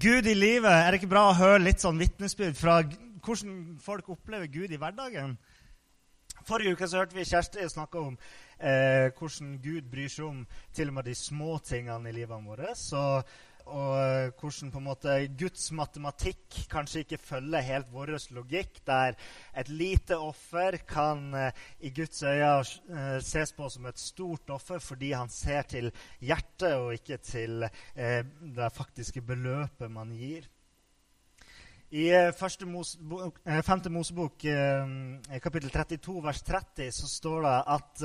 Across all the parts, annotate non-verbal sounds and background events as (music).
Gud i livet, er det ikke bra å høre litt sånn vitnesbyrd fra hvordan folk opplever Gud i hverdagen? Forrige uke så hørte vi Kjersti snakke om eh, hvordan Gud bryr seg om til og med de små tingene i livet vårt. Så, og eh, hvordan på en måte Guds matematikk kanskje ikke følger helt vår logikk, der et lite offer kan eh, i Guds øyne eh, ses på som et stort offer fordi han ser til hjertet og ikke til det faktiske beløpet man gir. I uh, Mosebok, uh, 5. Mosebok, uh, kapittel 32, vers 30, så står det at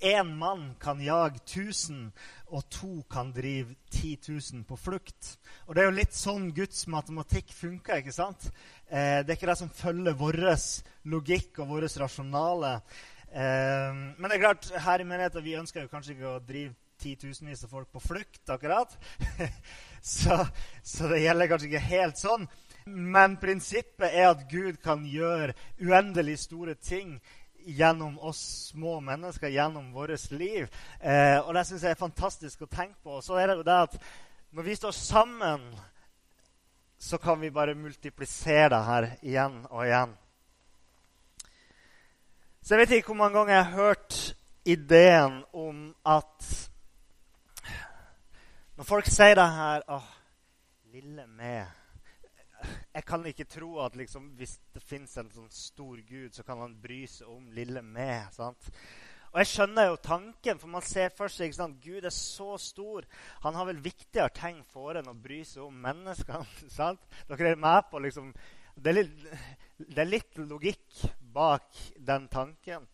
én mann kan jage 1000, og to kan drive 10 000 på flukt. Og Det er jo litt sånn Guds matematikk funker. ikke sant? det er ikke det som følger vår logikk og vår rasjonale. men det er klart, her i menigheten vi ønsker jo kanskje ikke å drive titusenvis av folk på flukt, akkurat. (laughs) så, så det gjelder kanskje ikke helt sånn. Men prinsippet er at Gud kan gjøre uendelig store ting gjennom oss små mennesker, gjennom vårt liv. Eh, og det syns jeg er fantastisk å tenke på. Og så er det jo det at når vi står sammen, så kan vi bare multiplisere det her igjen og igjen. Så jeg vet ikke hvor mange ganger jeg har hørt ideen om at Når folk sier det her Åh, lille meg jeg kan ikke tro at liksom, hvis det fins en sånn stor gud, så kan han bry seg om lille meg. sant? Og jeg skjønner jo tanken, for man ser for seg ikke? Gud er så stor. Han har vel viktigere ting for enn å bry seg om menneskene. (laughs) sant? Dere er med på liksom, det er, litt, det er litt logikk bak den tanken.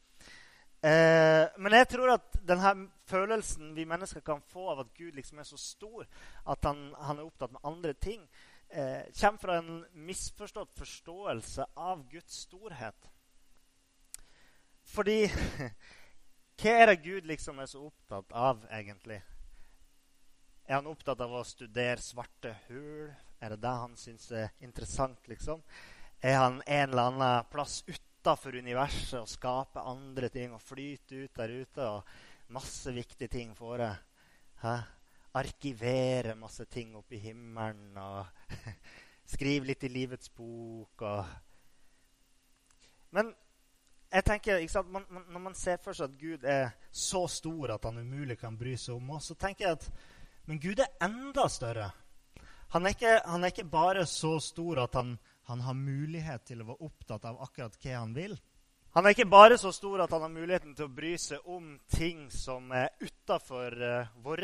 Eh, men jeg tror at denne følelsen vi mennesker kan få av at Gud liksom er så stor, at han, han er opptatt med andre ting, eh, kommer fra en misforstått forståelse av Guds storhet. Fordi (laughs) Hva er det Gud liksom er så opptatt av, egentlig? Er han opptatt av å studere svarte hull? Er det det han syns er interessant, liksom? Er han en eller annen plass utafor universet og skaper andre ting og flyter ut der ute og masse viktige ting for det? Hæ? Arkivere masse ting opp i himmelen og (laughs) skrive litt i livets bok og Men jeg tenker, sant, man, man, når man ser for seg at Gud er så stor at han umulig kan bry seg om oss, så tenker jeg at men Gud er enda større. Han er ikke, han er ikke bare så stor at han, han har mulighet til å være opptatt av akkurat hva han vil. Han er ikke bare så stor at han har muligheten til å bry seg om ting som er utafor eh, vår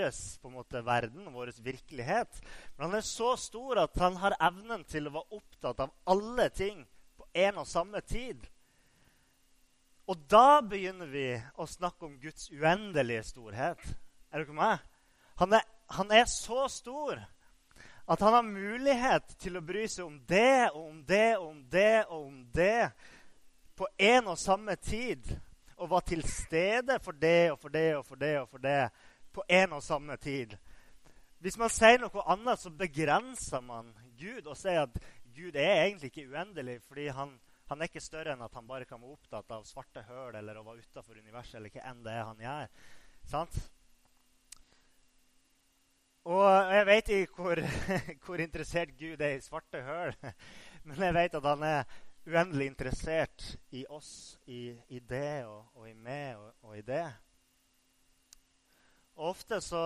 verden vår virkelighet. Men han er så stor at han har evnen til å være opptatt av alle ting på en og samme tid. Og da begynner vi å snakke om Guds uendelige storhet. Er dere med? Han er, han er så stor at han har mulighet til å bry seg om det og om det og om det og om det på en og samme tid og var til stede for det og for det og for det og for det på en og samme tid. Hvis man sier noe annet, så begrenser man Gud og sier at Gud er egentlig ikke uendelig, fordi han, han er ikke større enn at han bare kan være opptatt av svarte høl eller å være utafor universet eller hva enn det er han gjør. Sant? Og jeg vet ikke hvor, (laughs) hvor interessert Gud er i svarte høl, (laughs) men jeg vet at han er uendelig interessert i oss, i, i det og, og, i meg og, og, i det. Og Ofte så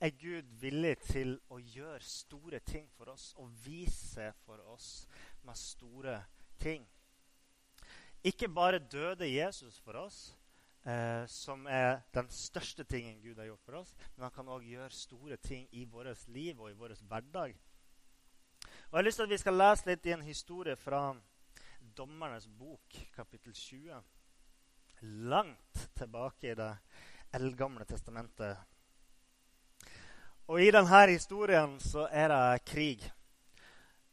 er Gud villig til å gjøre store ting for oss og vise for oss med store ting. Ikke bare døde Jesus for oss, eh, som er den største tingen Gud har gjort for oss, men han kan òg gjøre store ting i vårt liv og i vår hverdag. Og Jeg har lyst til at vi skal lese litt i en historie fra Dommernes bok, kapittel 20. Langt tilbake i det eldgamle testamentet. Og i denne historien så er det krig.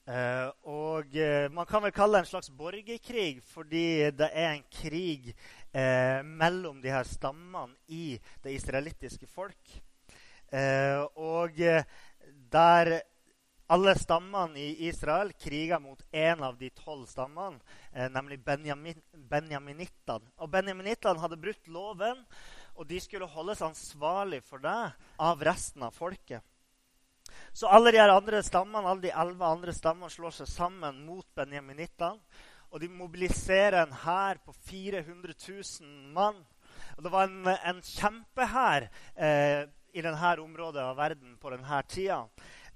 Eh, og eh, man kan vel kalle det en slags borgerkrig, fordi det er en krig eh, mellom de her stammene i det israelittiske folk. Og der alle stammene i Israel kriga mot en av de tolv stammene, eh, nemlig Benjamin, benjaminittene. Og Benjaminittene hadde brutt loven, og de skulle holdes ansvarlig for det av resten av folket. Så alle de andre stammene, alle de elleve andre stammene slår seg sammen mot benjaminittene. Og de mobiliserer en hær på 400 000 mann. Og det var en, en kjempehær eh, i denne området av verden på denne tida.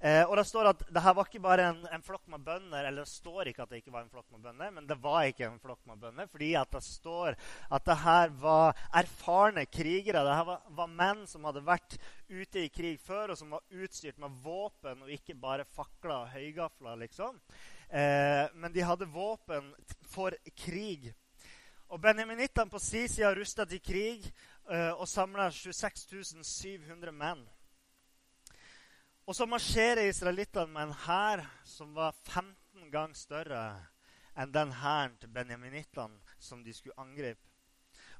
Eh, og det står at det her var ikke bare en, en, flokk med bønder. Eller det står ikke at det ikke var en flokk med bønder, men det var ikke en flokk med bønder. Fordi at det står at det her var erfarne krigere. Det her var, var, menn som hadde vært ute i krig før, og som var utstyrt med våpen og ikke bare fakler og høygafler. liksom. Eh, men de hadde våpen for krig. Og benjaminittene på sin side rusta til krig eh, og samla 26 700 menn. Og så marsjerer israelittene med en hær som var 15 ganger større enn den hæren til benjaminittene som de skulle angripe.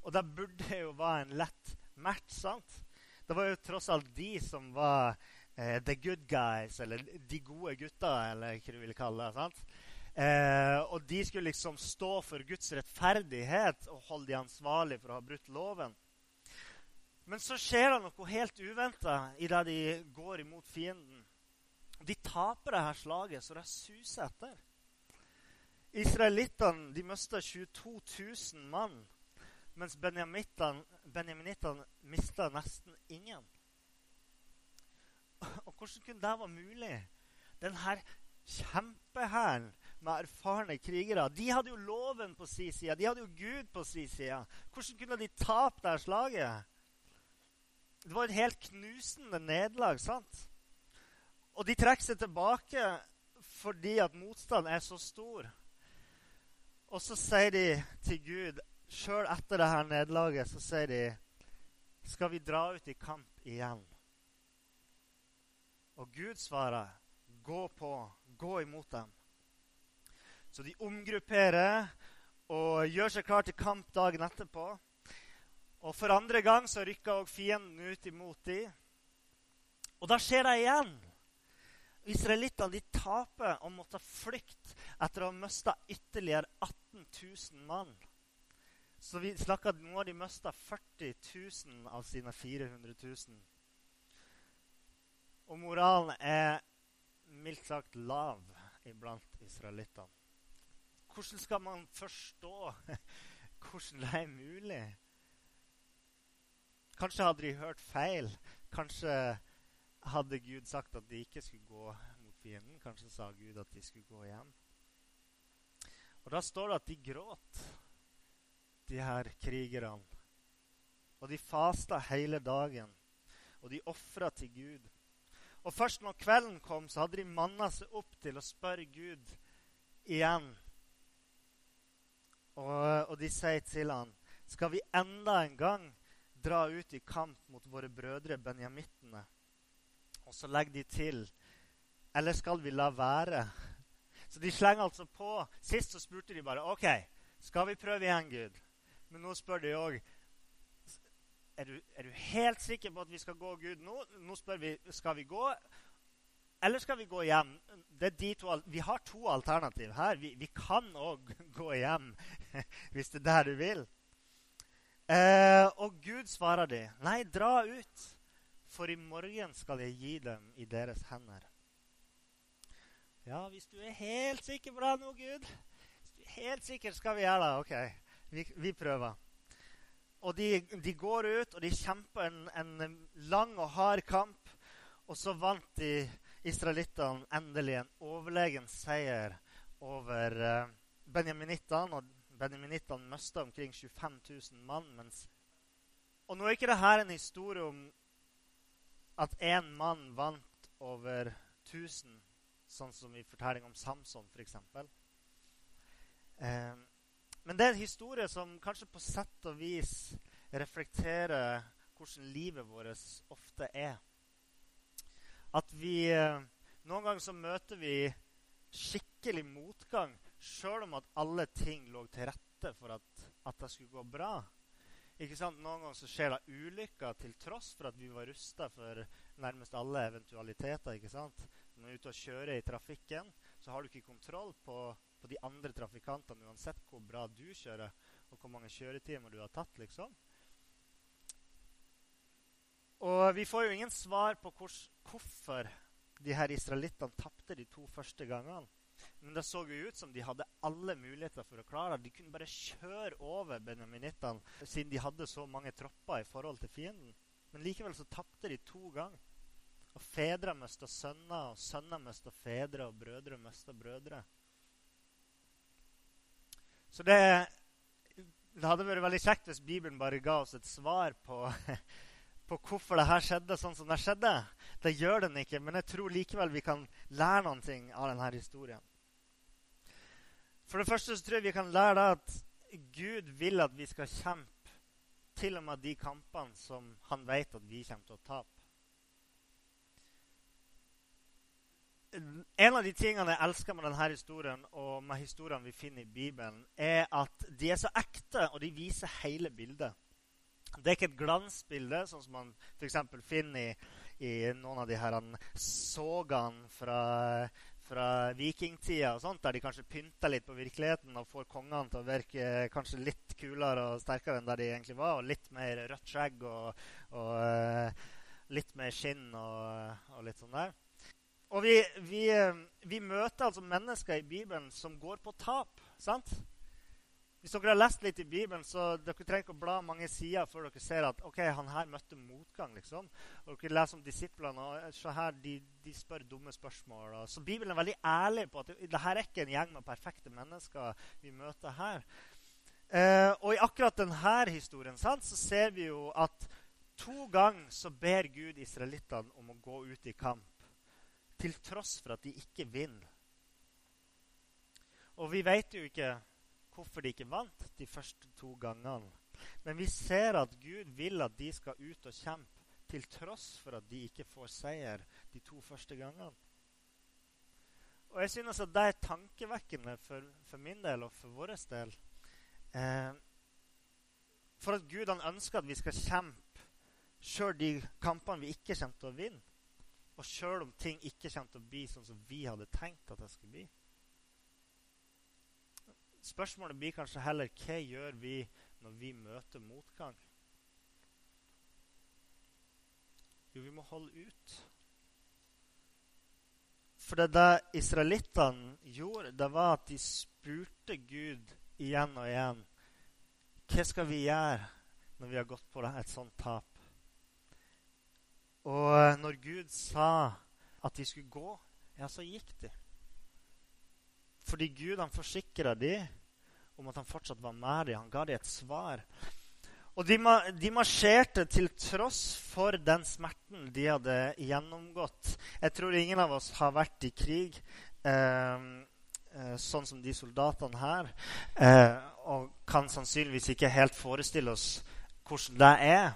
Og det burde jo være en lett match, sant? Det var jo tross alt de som var eh, the good guys, eller de gode gutta, eller hva du vil kalle det. sant? Eh, og de skulle liksom stå for Guds rettferdighet og holde de ansvarlig for å ha brutt loven. Men så skjer det noe helt uventa idet de går imot fienden. De taper det her slaget, så det suser etter. Israelittene de mista 22 000 mann, mens benjaminittene mista nesten ingen. Og hvordan kunne det være mulig? Denne kjempehæren med erfarne krigere de hadde jo loven på sin side, de hadde jo Gud på sin side. Hvordan kunne de tape det her slaget? Det var et helt knusende nederlag. sant? Og de trekker seg tilbake fordi at motstanden er så stor. Og så sier de til Gud, sjøl etter det her nederlaget, så sier de Skal vi dra ut i kamp igjen? Og Gud svarer, gå på, gå imot dem. Så de omgrupperer og gjør seg klar til kamp dagen etterpå. Og for andre gang så rykka òg fienden ut imot dem. Og da skjer det igjen. Israelittene taper og måtte flykte etter å ha mista ytterligere 18 000 mann. Så vi snakker nå har de mista 40 000 av sine 400 000. Og moralen er mildt sagt lav iblant israelittene. Hvordan skal man forstå (laughs) hvordan det er mulig? Kanskje hadde de hørt feil. Kanskje hadde Gud sagt at de ikke skulle gå mot fienden. Kanskje sa Gud at de skulle gå hjem. Og Da står det at de gråt, de her krigerne. Og de fasta hele dagen, og de ofra til Gud. Og først når kvelden kom, så hadde de manna seg opp til å spørre Gud igjen. Og, og de sier til han, skal vi enda en gang dra ut i kamp mot våre brødre benjamittene. Og så legger de til Eller skal vi la være? Så de slenger altså på. Sist så spurte de bare OK, skal vi prøve igjen, Gud? Men nå spør de òg er, er, du helt sikker på at vi skal gå, Gud? Nå, nå spør vi skal vi gå, eller skal vi gå hjem. To, vi har to alternativ her. Vi, vi kan òg gå hjem (laughs) hvis det er der du vil. Eh, og Gud svarer dem, nei, dra ut, for i morgen skal jeg gi dem i deres hender. Ja, hvis du er helt sikker på det nå, Gud Hvis du er helt sikker, skal vi gjøre det. OK, vi, vi prøver. Og de, de, går ut, og de kjemper en, en, lang og hard kamp. Og så vant de israelittene endelig en overlegen seier over eh, benjaminittene. Og benjaminittene mista omkring 25 000 mann. Mens og nå er ikke dette en historie om at én mann vant over 1000, sånn som i fortelling om Samson, f.eks. Eh, men det er en historie som kanskje på sett og vis reflekterer hvordan livet vårt ofte er. At vi eh, Noen ganger så møter vi skikkelig motgang Sjøl om at alle ting lå til rette for at, at det skulle gå bra. Ikke sant? Noen ganger så skjer det ulykker til tross for at vi var rusta for nærmest alle eventualiteter. ikke sant? Når du er ute og kjører i trafikken, så har du ikke kontroll på, på de andre trafikantene uansett hvor bra du kjører, og hvor mange kjøretimer du har tatt. liksom. Og vi får jo ingen svar på hvor, hvorfor de her israelittene tapte de to første gangene. Men det så jo ut som de hadde alle muligheter for å klare det. De kunne bare kjøre over benjaminittene siden de hadde så mange tropper i forhold til fienden. Men likevel så tapte de to ganger. Og fedre mista sønner, og sønner mista fedre, og brødre mista brødre. Så det, det hadde vært veldig kjekt hvis Bibelen bare ga oss et svar på (laughs) på hvorfor det her skjedde sånn som det skjedde. Det gjør den ikke, men jeg tror likevel vi kan lære noe av denne historien. For det første så tror jeg vi kan lære at Gud vil at vi skal kjempe til og med de kampene som han vet at vi kommer til å tape. En av de tingene jeg elsker med denne historien og med historiene vi finner i Bibelen, er at de er så ekte, og de viser hele bildet. Det er ikke et glansbilde, sånn som man f.eks. finner i, i, noen av de her sågene fra, fra vikingtida, og sånt, der de kanskje pynter litt på virkeligheten og får kongene til å virke kanskje litt kulere og sterkere enn der de egentlig var, og litt mer rødt skjegg og, og uh, litt mer skinn og, og, litt sånn der. Og vi, vi, uh, vi møter altså mennesker i Bibelen som går på tap. sant? Hvis dere har lest litt i Bibelen, så dere trenger ikke å bla mange sider før dere ser at ok, han her møtte motgang. liksom. Og dere leser om disiplene, og så her, de, de spør dumme spørsmål. Og, så Bibelen er veldig ærlig på at det, det her er ikke en gjeng med perfekte mennesker vi møter her. Eh, og i akkurat denne historien sant, så ser vi jo at to ganger så ber Gud israelittene om å gå ut i kamp. Til tross for at de ikke vinner. Og vi vet jo ikke hvorfor de ikke vant de første to gangene. Men vi ser at Gud vil at de skal ut og kjempe, til tross for at de ikke får seier de to første gangene. Og jeg synes at det er tankevekkende for, for min del og for vår del. Eh, for at Gud han ønsker at vi skal kjempe sjøl de kampene vi ikke kommer til å vinne. Og sjøl om ting ikke kommer til å bli sånn som vi hadde tenkt at det skulle bli. Spørsmålet blir kanskje heller hva gjør vi når vi møter motgang? Jo, vi må holde ut. For det det israelittene gjorde, det var at de spurte Gud igjen og igjen Hva skal vi gjøre når vi har gått på et sånt tap? Og når Gud sa at de skulle gå, ja, så gikk de. Fordi Gud han forsikra dem om at han fortsatt var med dem. Han ga dem et svar. Og de, de, marsjerte til tross for den smerten de hadde gjennomgått. Jeg tror ingen av oss har vært i krig eh, eh sånn som de soldatene her. Eh, og kan sannsynligvis ikke helt forestille oss hvordan det er.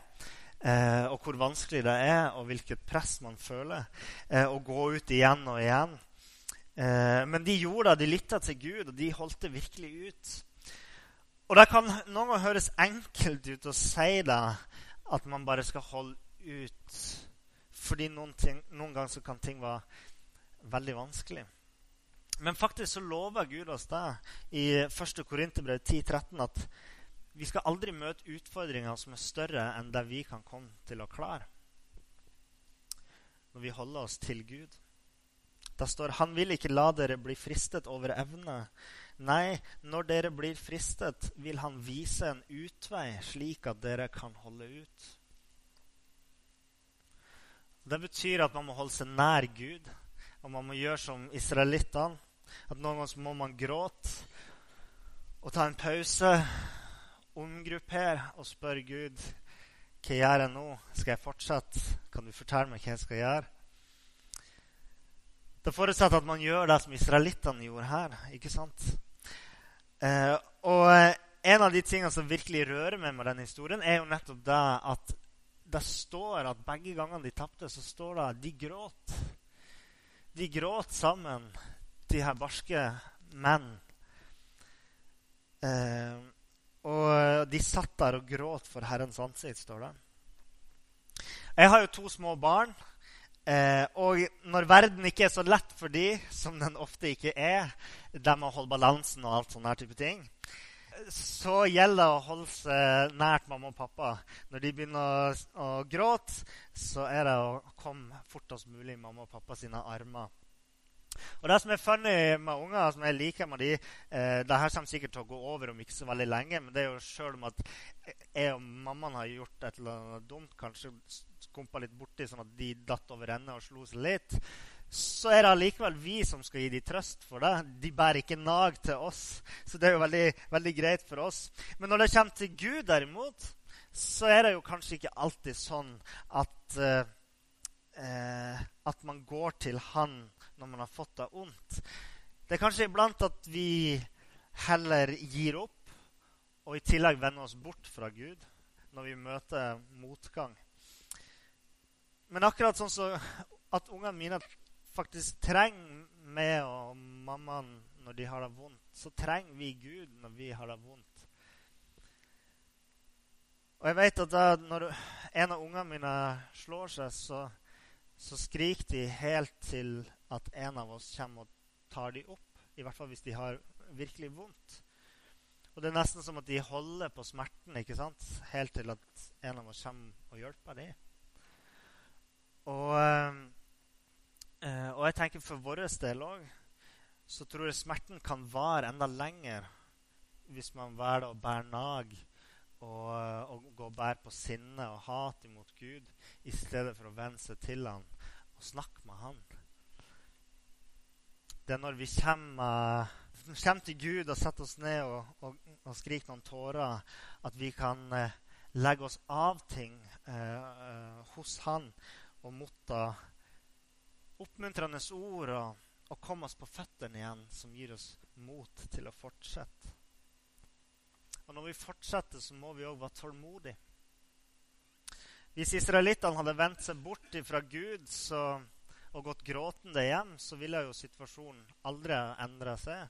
Eh, og hvor vanskelig det er, og hvilket press man føler. Eh, å gå ut igjen og igjen. Eh, men de gjorde det. De lytta til Gud, og de holdt det virkelig ut. Og det kan noen ganger høres enkelt ut å si det, at man bare skal holde ut. Fordi noen, ting, noen ganger så kan ting være veldig vanskelig. Men faktisk så lover Gud oss det i 1. Korinterbrev 10,13 at vi skal aldri møte utfordringer som er større enn det vi kan komme til å klare. Når vi holder oss til Gud. Det står han vil ikke la dere bli fristet over evne. Nei, når dere blir fristet, vil han vise en utvei, slik at dere kan holde ut. Det betyr at man må holde seg nær Gud, og man må gjøre som israelittene. At noen ganger må man gråte og ta en pause, omgruppere og spørre Gud hva gjør jeg nå? Skal jeg fortsette? Kan du fortelle meg hva jeg skal gjøre? Det forutsetter at man gjør det som israelittene gjorde her. ikke sant? Eh, og eh, en av de tingene som virkelig rører meg med denne historien, er jo nettopp det at det står at begge gangene de tapte, så står det at de gråt. De gråt sammen, de her barske menn. Eh, og de satt der og gråt for Herrens ansikt, står det. Jeg har jo to små barn. Eh, og når verden ikke er så lett for de, som den ofte ikke er, det med å holde balansen og alt sånne type ting, så gjelder det å holde seg nært mamma og pappa. Når de begynner å, å gråte, så er det å komme fortest mulig i mamma og pappa sine armer. Og Det som er funny med unger, som jeg liker med de, eh, det her kommer sikkert til å gå over om ikke så veldig lenge, men det er jo sjøl om at jeg og mammaen har gjort et eller annet dumt, kanskje skumpa litt borti sånn at de datt over ende og slo seg litt, så er det allikevel vi som skal gi dem trøst for det. De bærer ikke nag til oss. Så det er jo veldig, veldig greit for oss. Men når det kommer til Gud, derimot, så er det jo kanskje ikke alltid sånn at uh, uh, at man går til Han når man har fått det vondt. Det er kanskje iblant at vi heller gir opp og i tillegg vender oss bort fra Gud når vi møter motgang. Men akkurat sånn så at ungene mine faktisk trenger meg og mammaen når de har det vondt, så trenger vi Gud når vi har det vondt. Og jeg vet at da, når en av ungene mine slår seg, så, så skriker de helt til at en av oss kommer og tar dem opp. I hvert fall hvis de har virkelig vondt. Og det er nesten som at de holder på smerten ikke sant? helt til at en av oss kommer og hjelper dem. Og... Øh, Uh, og jeg tenker for vår del òg så tror jeg smerten kan vare enda lenger hvis man velger å bære nag og, uh, og gå og bære på sinne og hat imot Gud i stedet for å venne seg til han og snakke med han. Det er når vi kommer, kommer til Gud og setter oss ned og, og, og skriker noen tårer, at vi kan legge oss av ting hos han og motta oppmuntrende ord og, og komme oss på føttene igjen, som gir oss mot til å fortsette. Og når vi fortsetter, så må vi òg være tålmodige. Hvis israelittene hadde vendt seg bort fra Gud så, og gått gråtende hjem, så ville jo situasjonen aldri endra seg.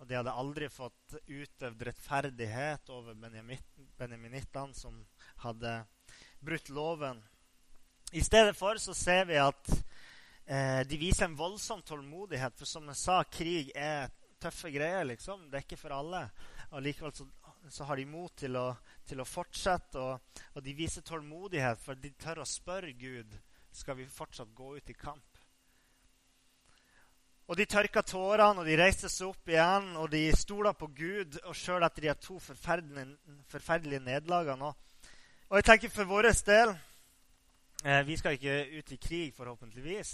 Og de hadde aldri fått utøvd rettferdighet over benjaminittene som hadde brutt loven. I stedet for så ser vi at eh, de viser en voldsom tålmodighet. For som jeg sa, krig er tøffe greier. liksom. Det er ikke for alle. Og likevel så, så har de mot til å, til å fortsette. Og, og, de viser tålmodighet, for de tør å spørre Gud skal vi fortsatt gå ut i kamp. Og De tørka tårene, og de reiste seg opp igjen, og de stola på Gud. Og sjøl etter de to forferdelige, forferdelige nederlagene. Og jeg tenker for vår del Eh, vi skal ikke ut i krig, forhåpentligvis.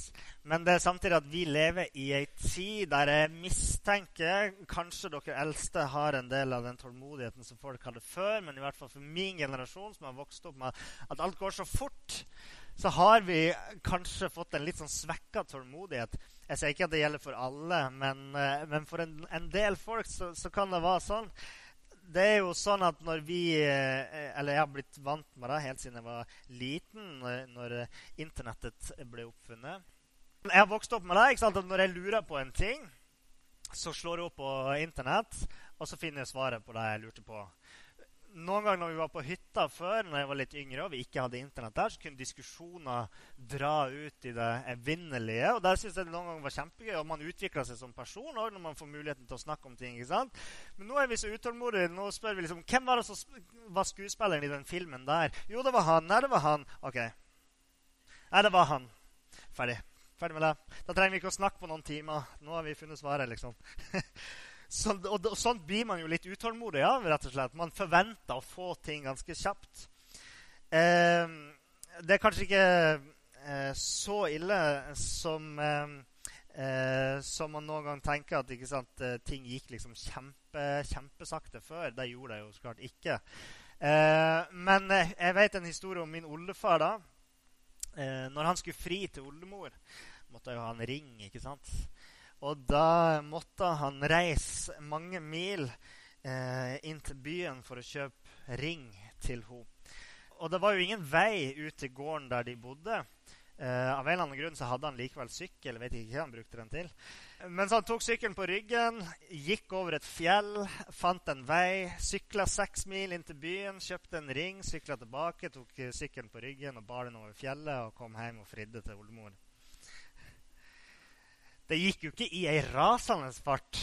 Men det er samtidig at vi lever i ei tid der jeg mistenker Kanskje dere eldste har en del av den tålmodigheten som folk hadde før. Men i hvert fall for min generasjon, som har vokst opp med at alt går så fort, så har vi kanskje fått en litt sånn svekka tålmodighet. Jeg sier ikke at det gjelder for alle, men, eh, men for en, en, del folk så, så kan det være sånn det er jo sånn at når vi eh, Eller jeg har blitt vant med det helt siden jeg var liten, når internettet ble oppfunnet. Jeg har vokst opp med det. ikke sant? At når jeg lurer på en ting, så slår jeg opp på Internett, og så finner jeg svaret på det jeg lurte på noen ganger når vi var på hytta før, når jeg var litt yngre og vi ikke hadde Internett der, så kunne diskusjoner dra ut i det evinnelige. Og der synes jeg det noen ganger var kjempegøy. Og man utvikla seg som person òg når man får muligheten til å snakke om ting. ikke sant? Men nå er vi så utålmodige. Nå spør vi liksom Hvem var det som var skuespilleren i den filmen der? Jo, det var han. Nei, det var han. OK. Nei, det var han. Ferdig. Ferdig med det. Da trenger vi ikke å snakke på noen timer. Nå har vi funnet svaret, liksom. (laughs) Så, og, og Sånt blir man jo litt utålmodig av. rett og slett. Man forventer å få ting ganske kjapt. Eh, det er kanskje ikke eh, så ille som, eh, eh som man noen gang tenker at sant, eh, ting gikk liksom kjempe, kjempesakte før. Det gjorde det jo så klart ikke. Eh, men jeg vet en historie om min oldefar. da. når han skulle fri til oldemor, måtte jo ha en ring. ikke sant? Og da måtte han reise mange mil eh, inn til byen for å kjøpe ring til henne. Og det var jo ingen vei ut til gården der de bodde. Eh, av en eller annen grunn så hadde han likevel sykkel. vet ikke hva han brukte den til. Mens han tok sykkelen på ryggen, gikk over et fjell, fant en vei, sykla seks mil inn til byen, kjøpte en ring, sykla tilbake, tok sykkelen på ryggen og bar den over fjellet og kom hjem og fridde til oldemor. Det gikk jo ikke i ei rasende fart.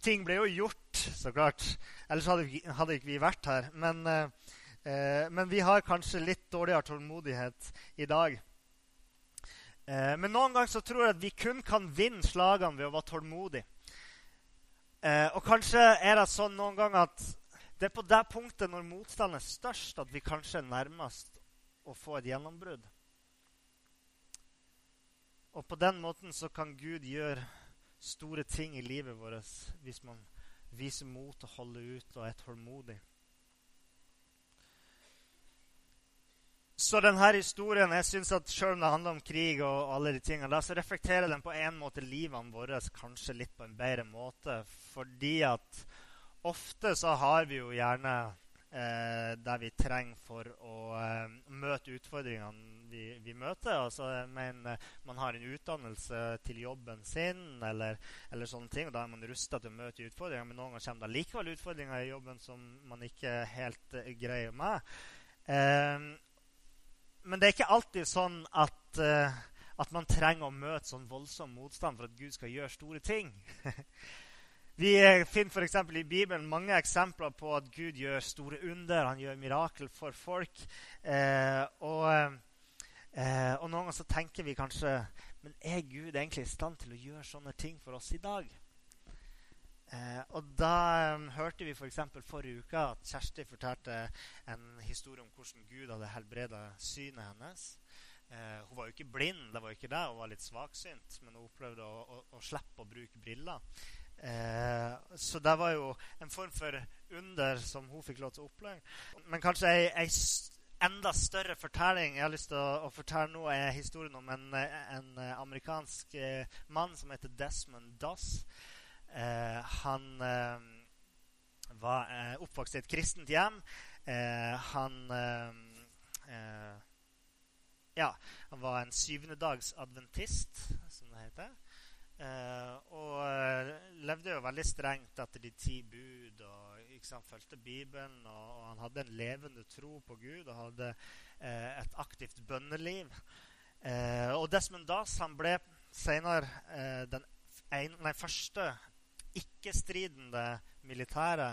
Ting ble jo gjort så klart. Ellers hadde, hadde ikke vi vært her. Men, eh, men, vi har kanskje litt dårligere tålmodighet i dag. Eh, men noen ganger så tror jeg at vi kun kan vinne slagene ved å være tålmodige. Eh, og kanskje er det sånn noen ganger at det er på det punktet når motstanden er størst, at vi kanskje er nærmest å få et gjennombrudd. Og på den måten så kan Gud gjøre store ting i livet vårt hvis man viser mot og holder ut og er tålmodig. Så denne historien jeg synes at Selv om det handler om krig, og alle de tingene, så reflekterer den på en måte livene våre kanskje litt på en bedre måte. Fordi at ofte så har vi jo gjerne eh, det vi trenger for å eh, møte utfordringene vi, vi møter. Altså, men man har en utdannelse til jobben sin, eller, eller sånne ting, og da er man rusta til å møte utfordringer. Men noen ganger kommer det likevel utfordringer i jobben som man ikke helt uh, greier med. Eh, men det er ikke alltid sånn at, uh, at man trenger å møte sånn voldsom motstand for at Gud skal gjøre store ting. (laughs) Vi finner for i Bibelen mange eksempler på at Gud gjør store under. Han gjør mirakel for folk. Eh, og Eh, og noen ganger så tenker vi kanskje Men er Gud egentlig i stand til å gjøre sånne ting for oss i dag? Eh, og da um, hørte vi f.eks. For forrige uke at Kjersti fortalte en historie om hvordan Gud hadde helbreda synet hennes. Eh, hun var jo ikke blind, det var jo ikke det, hun var litt svaksynt, men hun opplevde å, å, å slippe å bruke briller. Eh, så det var jo en form for under som hun fikk lov til å oppleve. Men kanskje ei, ei enda større fortelling jeg har lyst til å, å fortelle nå, er historien om en, en amerikansk eh, mann som heter Desmond Doss. Eh, han eh, var eh, oppvokst i et kristent hjem. Eh, han eh, Ja, han var en syvendedagsadventist, som det heter. og levde jo veldig strengt etter de ti bud. og han fulgte Bibelen, og, og, han hadde en levende tro på Gud og hadde eh, et aktivt bønneliv. Eh, og Desmond Das han ble senere eh, den en, nei, første ikke-stridende militære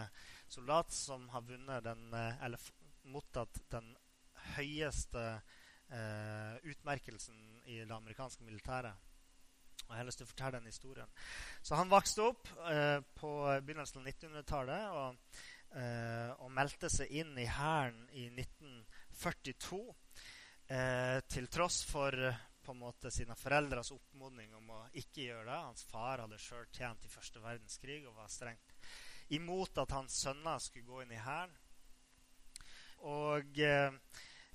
soldat som har vunnet den, eh, eller mottatt den høyeste eh, utmerkelsen i det amerikanske militæret. Og jeg har lyst til å fortelle den historien. Så han vokste opp eh, på begynnelsen av 1900-tallet og, eh, og, meldte seg inn i Hæren i 1942. Eh, til tross for på en måte sine foreldres oppmodning om å ikke gjøre det. Hans far hadde sjøl tjent i første verdenskrig og var strengt imot at hans sønner skulle gå inn i Hæren. Og eh,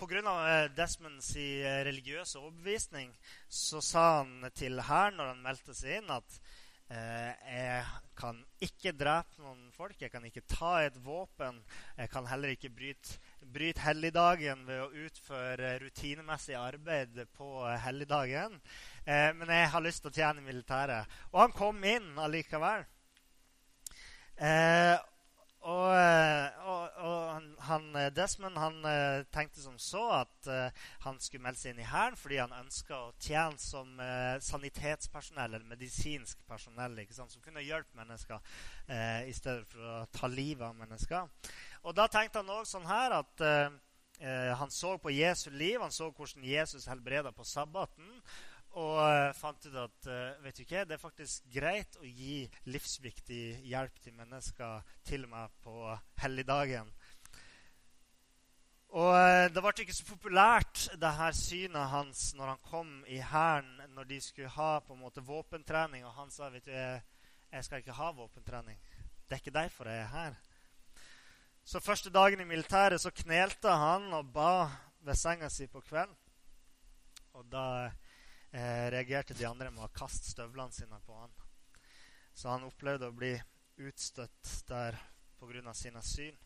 Pga. Eh, Desmonds eh, religiøse overbevisning så sa han til hæren når han meldte seg inn, at eh, jeg kan ikke drepe noen folk, jeg kan ikke ta et våpen. Jeg kan heller ikke bryte, bryte helligdagen ved å utføre rutinemessig arbeid på helligdagen. Eh, men jeg har lyst til å tjene militæret. Og han kom inn allikevel. Eh, og, eh, og, og han, eh, Desmond han uh, tenkte som så at han skulle melde seg inn i Hæren fordi han ønska å tjene som sanitetspersonell eller medisinsk personell som kunne hjelpe mennesker i stedet for å ta livet av mennesker. Og Da tenkte han òg sånn her at han så på Jesu liv, han så hvordan Jesus helbreda på sabbaten. Og uh, fant ut at uh, vet du ikke, det er faktisk greit å gi livsviktig hjelp til mennesker til med på helligdagen. Og uh, Det ble ikke så populært, det her synet hans, når han kom i hæren, når de skulle ha på en måte våpentrening. Og han sa vet du, jeg, jeg skal ikke ha våpentrening. Det er ikke derfor jeg er her. Så første dagen i militæret så knelte han og ba ved senga si på kvelden. Og da eh, reagerte de andre med å kaste støvlene sine på han. Så han opplevde å bli utstøtt der pga. sine syn.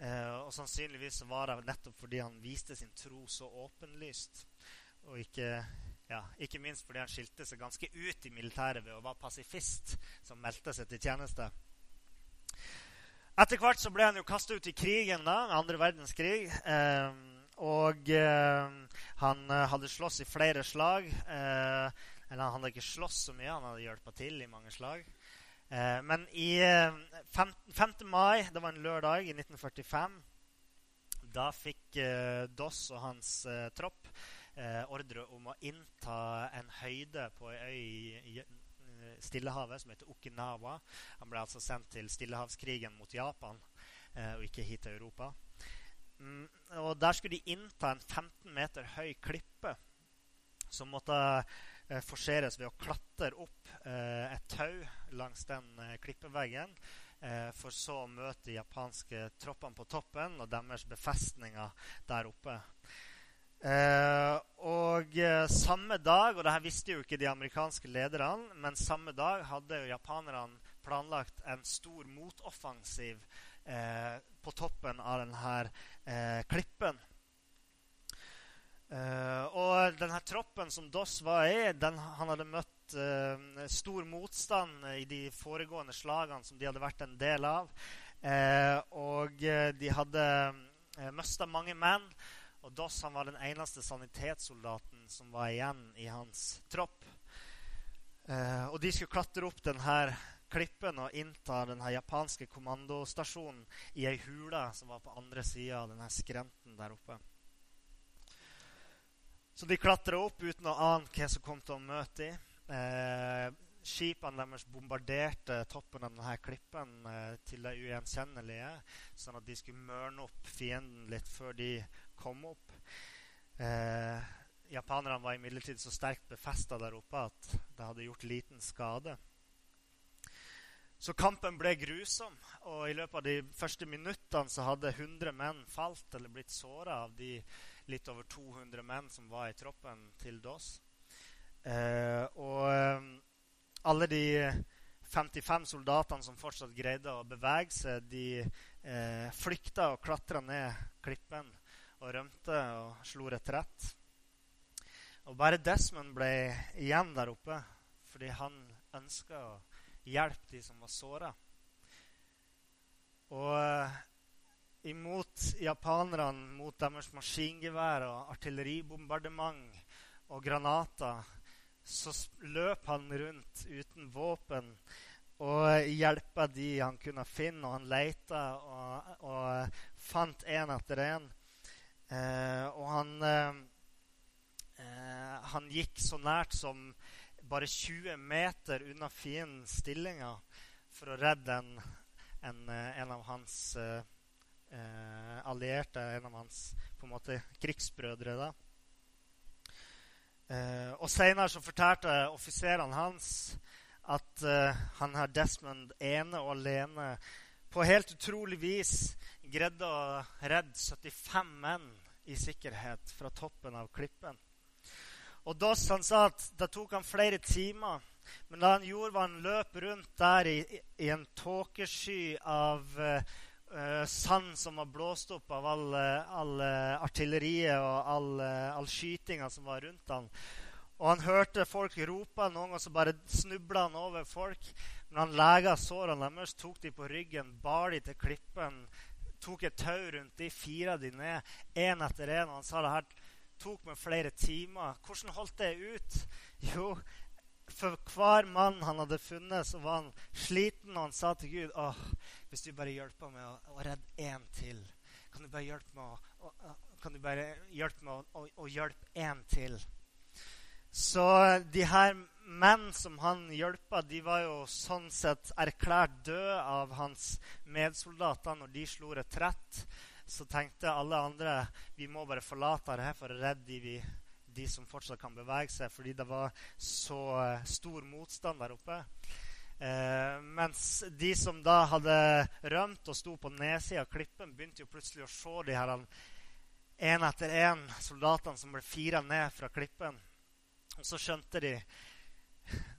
Eh, og sannsynligvis var det nettopp fordi han viste sin tro så åpenlyst. Og ikke, ja, ikke minst fordi han skilte seg ganske ut i militæret ved å være pasifist, som meldte seg til tjeneste. Etter hvert så ble han jo kasta ut i krigen, da, andre verdenskrig. Eh, og eh, han eh, hadde slåss i flere slag. Eh, eller han hadde ikke slåss så mye, han hadde hjulpet til i mange slag. Men i 5. Eh, mai, det var en lørdag i 1945, da fikk eh, Doss og hans eh, tropp eh, ordre om å innta en høyde på ei øy i, i Stillehavet som heter Okinawa. Han ble altså sendt til Stillehavskrigen mot Japan og ikke hit til Europa. Mm, og Der skulle de innta en 15 meter høy klippe som måtte eh, forseres ved å klatre opp eh, et tau langs den eh, klippeveggen. Eh, for så å møte de japanske troppene på toppen og deres befestninger der oppe. Og samme dag, og det her visste jo ikke de amerikanske lederne, men samme dag hadde jo japanerne planlagt en stor motoffensiv på toppen av denne klippen. Eh, og denne troppen som Doss var i, den, han hadde møtt uh, stor motstand i de foregående slagene som de hadde vært en del av. Uh, og de hadde eh, mista mange menn. Og Doss han var den eneste sanitetssoldaten som var igjen i hans tropp. og de skulle klatre opp denne klippen og innta denne japanske kommandostasjonen i ei hule som var på andre sida av denne skrenten der oppe. Så de klatra opp uten å ane hva som kom til å møte dem. Eh, skipene deres bombarderte toppen av denne klippen eh, til det ugjenkjennelige, sånn at de skulle mørne opp fienden litt før de kom opp. Eh, japanerne var imidlertid så sterkt befesta der oppe at det hadde gjort liten skade. Så kampen ble grusom, og i løpet av de første minuttene så hadde 100 menn falt eller blitt såra av de litt over 200 menn som var i troppen til Dås. Eh, og eh, alle de 55 soldatene som fortsatt greide å bevege seg, de eh, flykta og klatra ned klippen og rømte og slo retrett. Og bare Desmond ble igjen der oppe fordi han ønska å hjelpe de som var såra. Og eh, imot japanerne, mot deres maskingevær og artilleribombardement og granater, så løp han rundt uten våpen og hjelpa de han kunne finne. Og han leita og, og fant én etter én. Eh, og han, eh, eh, han gikk så nært som bare 20 meter unna fiendens stillinger for å redde en, en, en av hans eh, eh, allierte, en av hans på en måte krigsbrødre. da. Eh, og Seinere så fortalte offiserene hans at eh, han her Desmond ene og alene på helt utrolig vis greide å redde 75 menn i sikkerhet fra toppen av klippen. Og Doss han sa at det tok han flere timer. Men det han gjorde, var han løp rundt der i, i en tåkesky av uh, sand som var blåst opp av all, all uh, artilleriet og all, all skytinga som var rundt han. Og han hørte folk rope. Noen ganger så bare snubla han over folk. Men han lega sårene deres, tok de på ryggen, bar de til klippen, tok et tau rundt de, fira de ned én etter én. Og han sa det her tok meg flere timer. Hvordan holdt det ut? Jo, for hver mann han hadde funnet, så var han sliten, og han sa til Gud åh, hvis du bare hjelper meg å, å redde én til Kan du bare hjelpe meg å, å, kan du bare hjelpe meg å, å, hjelpe én til? Så de her menn som han hjelpa, de var jo sånn sett erklært døde av hans medsoldater når de slo retrett. Så tenkte alle andre vi må bare forlate her for å redde de de som fortsatt kan bevege seg, fordi det var så uh, stor motstand der oppe. Eh, mens de som da hadde rømt og sto på nedsida av klippen, begynte jo plutselig å se de her én etter én soldatene som ble fira ned fra klippen. Og så skjønte de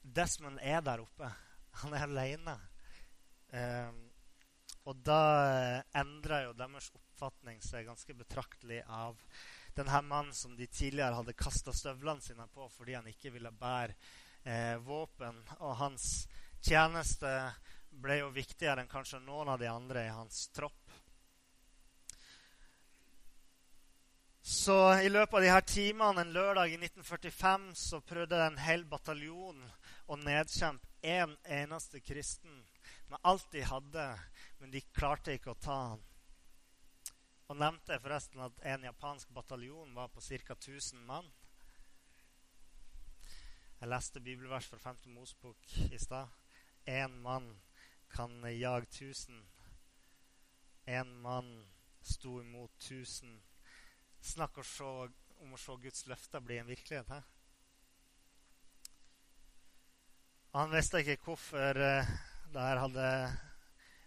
Desmond er der oppe. Han er aleine. Eh, og da endra jo deres oppfatning seg ganske betraktelig av denne mannen som de tidligere hadde kasta støvlene sine på fordi han ikke ville bære eh, våpen. Og hans tjeneste ble jo viktigere enn kanskje noen av de andre i hans tropp. Så i løpet av de her timene en lørdag i 1945 så prøvde en hel bataljon å nedkjempe én en eneste kristen med alt de hadde, men de klarte ikke å ta han. Og nevnte forresten at en japansk bataljon var på ca. 1000 mann. Jeg leste bibelvers fra 5. Mosbok i stad. Én mann kan jage 1000. Én mann sto imot 1000 Snakk om å se Guds løfter bli en virkelighet. He? Han visste ikke hvorfor uh, det her hadde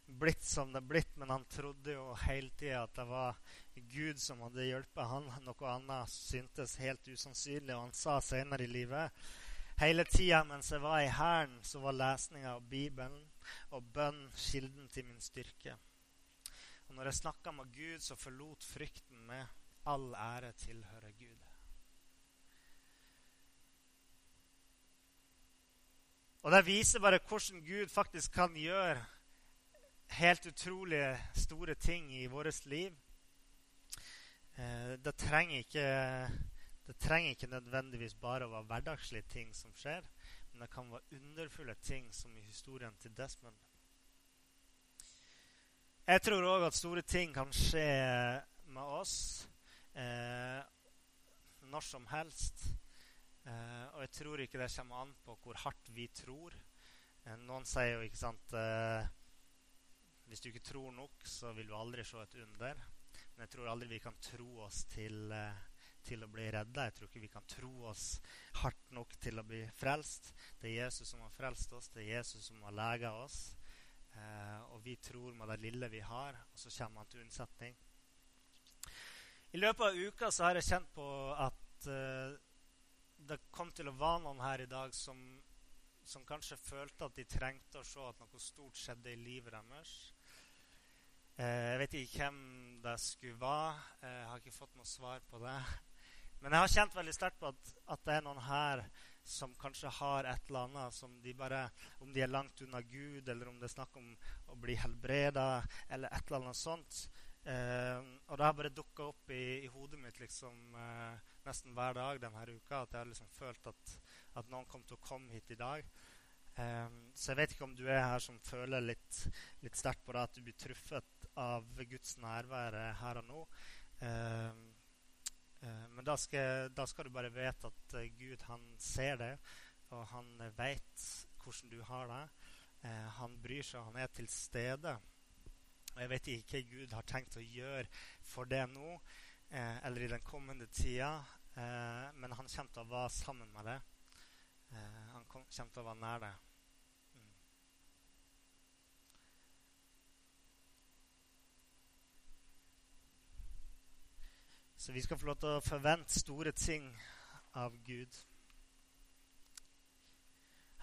blitt som det blitt, men han trodde jo hele tida at det var Gud som hadde hjulpet han. Noe annet syntes helt usannsynlig, og han sa senere i livet Hele tida mens jeg var i Hæren, så var lesninga av Bibelen og bønn kilden til min styrke. Og når jeg snakka med Gud, så forlot frykten meg. All ære tilhører Gud. Og Det viser bare hvordan Gud faktisk kan gjøre helt utrolig store ting i vårt liv. Eh, det trenger, ikke, det trenger ikke nødvendigvis bare å være hverdagslige ting som skjer, men det kan være underfulle ting, som i historien til Desmond. Jeg tror òg at store ting kan skje med oss eh, når som helst. Eh, og jeg tror ikke det kommer an på hvor hardt vi tror. Eh, noen sier jo, ikke sant eh, Hvis du ikke tror nok, så vil du aldri se et under. Men jeg tror aldri vi kan tro oss til, eh, til å bli redda. Jeg tror ikke vi kan tro oss hardt nok til å bli frelst. Det er Jesus som har frelst oss, det er Jesus som har lega oss. Eh, og vi tror med det lille vi har, og så kommer han til unnsetning. I løpet av uka så har jeg kjent på at uh, det kom til å være noen her i dag som, som, kanskje følte at de trengte å se at noe stort skjedde i livet deres. Uh, jeg vet ikke hvem det skulle være. Uh, jeg har ikke fått noe svar på det. Men jeg har kjent veldig sterkt på at, at, det er noen her som kanskje har et eller annet som de bare Om de er langt unna Gud, eller om det er snakk om å bli helbreda, eller et eller annet sånt, Eh, og det har bare dukka opp i, i, hodet mitt liksom, eh, nesten hver dag denne uka. At jeg har liksom følt at, at, noen kom til å komme hit i dag. Eh, så jeg vet ikke om du er her som føler litt, litt sterkt på det, at du blir truffet av Guds nærvær her og nå. Eh, eh, men da skal, da skal, du bare vite at eh, Gud han ser det, og han vet hvordan du har det. han bryr seg, han er til stede. Og jeg vet ikke hva Gud har tenkt å gjøre for det nå eh, eller i den kommende tida, eh, men han kommer til å være sammen med det. Eh, han kommer til å være nær det. Så vi skal få lov til å forvente store ting av Gud.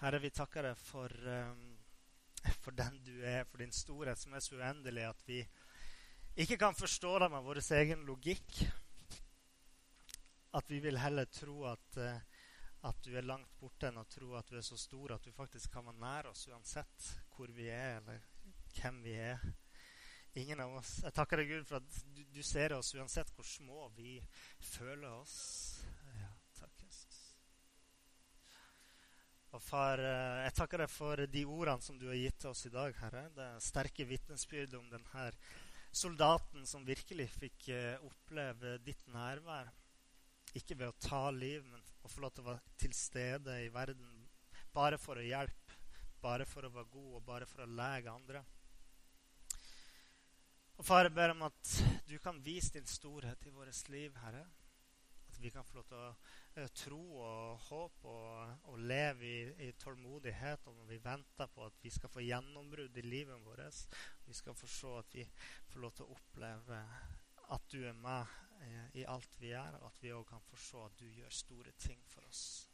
Herre, vi takker deg for um, for den du er, for din storhet, som er så uendelig at vi ikke kan forstå det med vår egen logikk. At vi vil heller tro at, uh, at du er langt borte, enn å tro at du er så stor at du faktisk kan være nær oss uansett hvor vi er, eller hvem vi er. Ingen av oss. Jeg takker deg, Gud, for at du, du ser oss uansett hvor små vi føler oss. Ja, takk, Jesus. Og far, eh, jeg takker deg for de ordene som du har gitt til oss i dag, Herre. Det er sterke vitnesbyrd om denne soldaten som virkelig fikk eh, oppleve ditt nærvær. Ikke ved å ta liv, men å få lov til å være til stede i verden bare for å hjelpe, bare for å være god og bare for å lege andre. Og Far, jeg ber om at du kan vise din storhet i vårt liv, Herre. At vi kan få lov til å uh, tro og håpe og, og leve i, i, tålmodighet. Og når vi venter på at vi skal få gjennombrudd i livet vårt, vi skal få se at vi får lov til å oppleve at du er med uh, i alt vi gjør, og at vi òg kan få se at du gjør store ting for oss.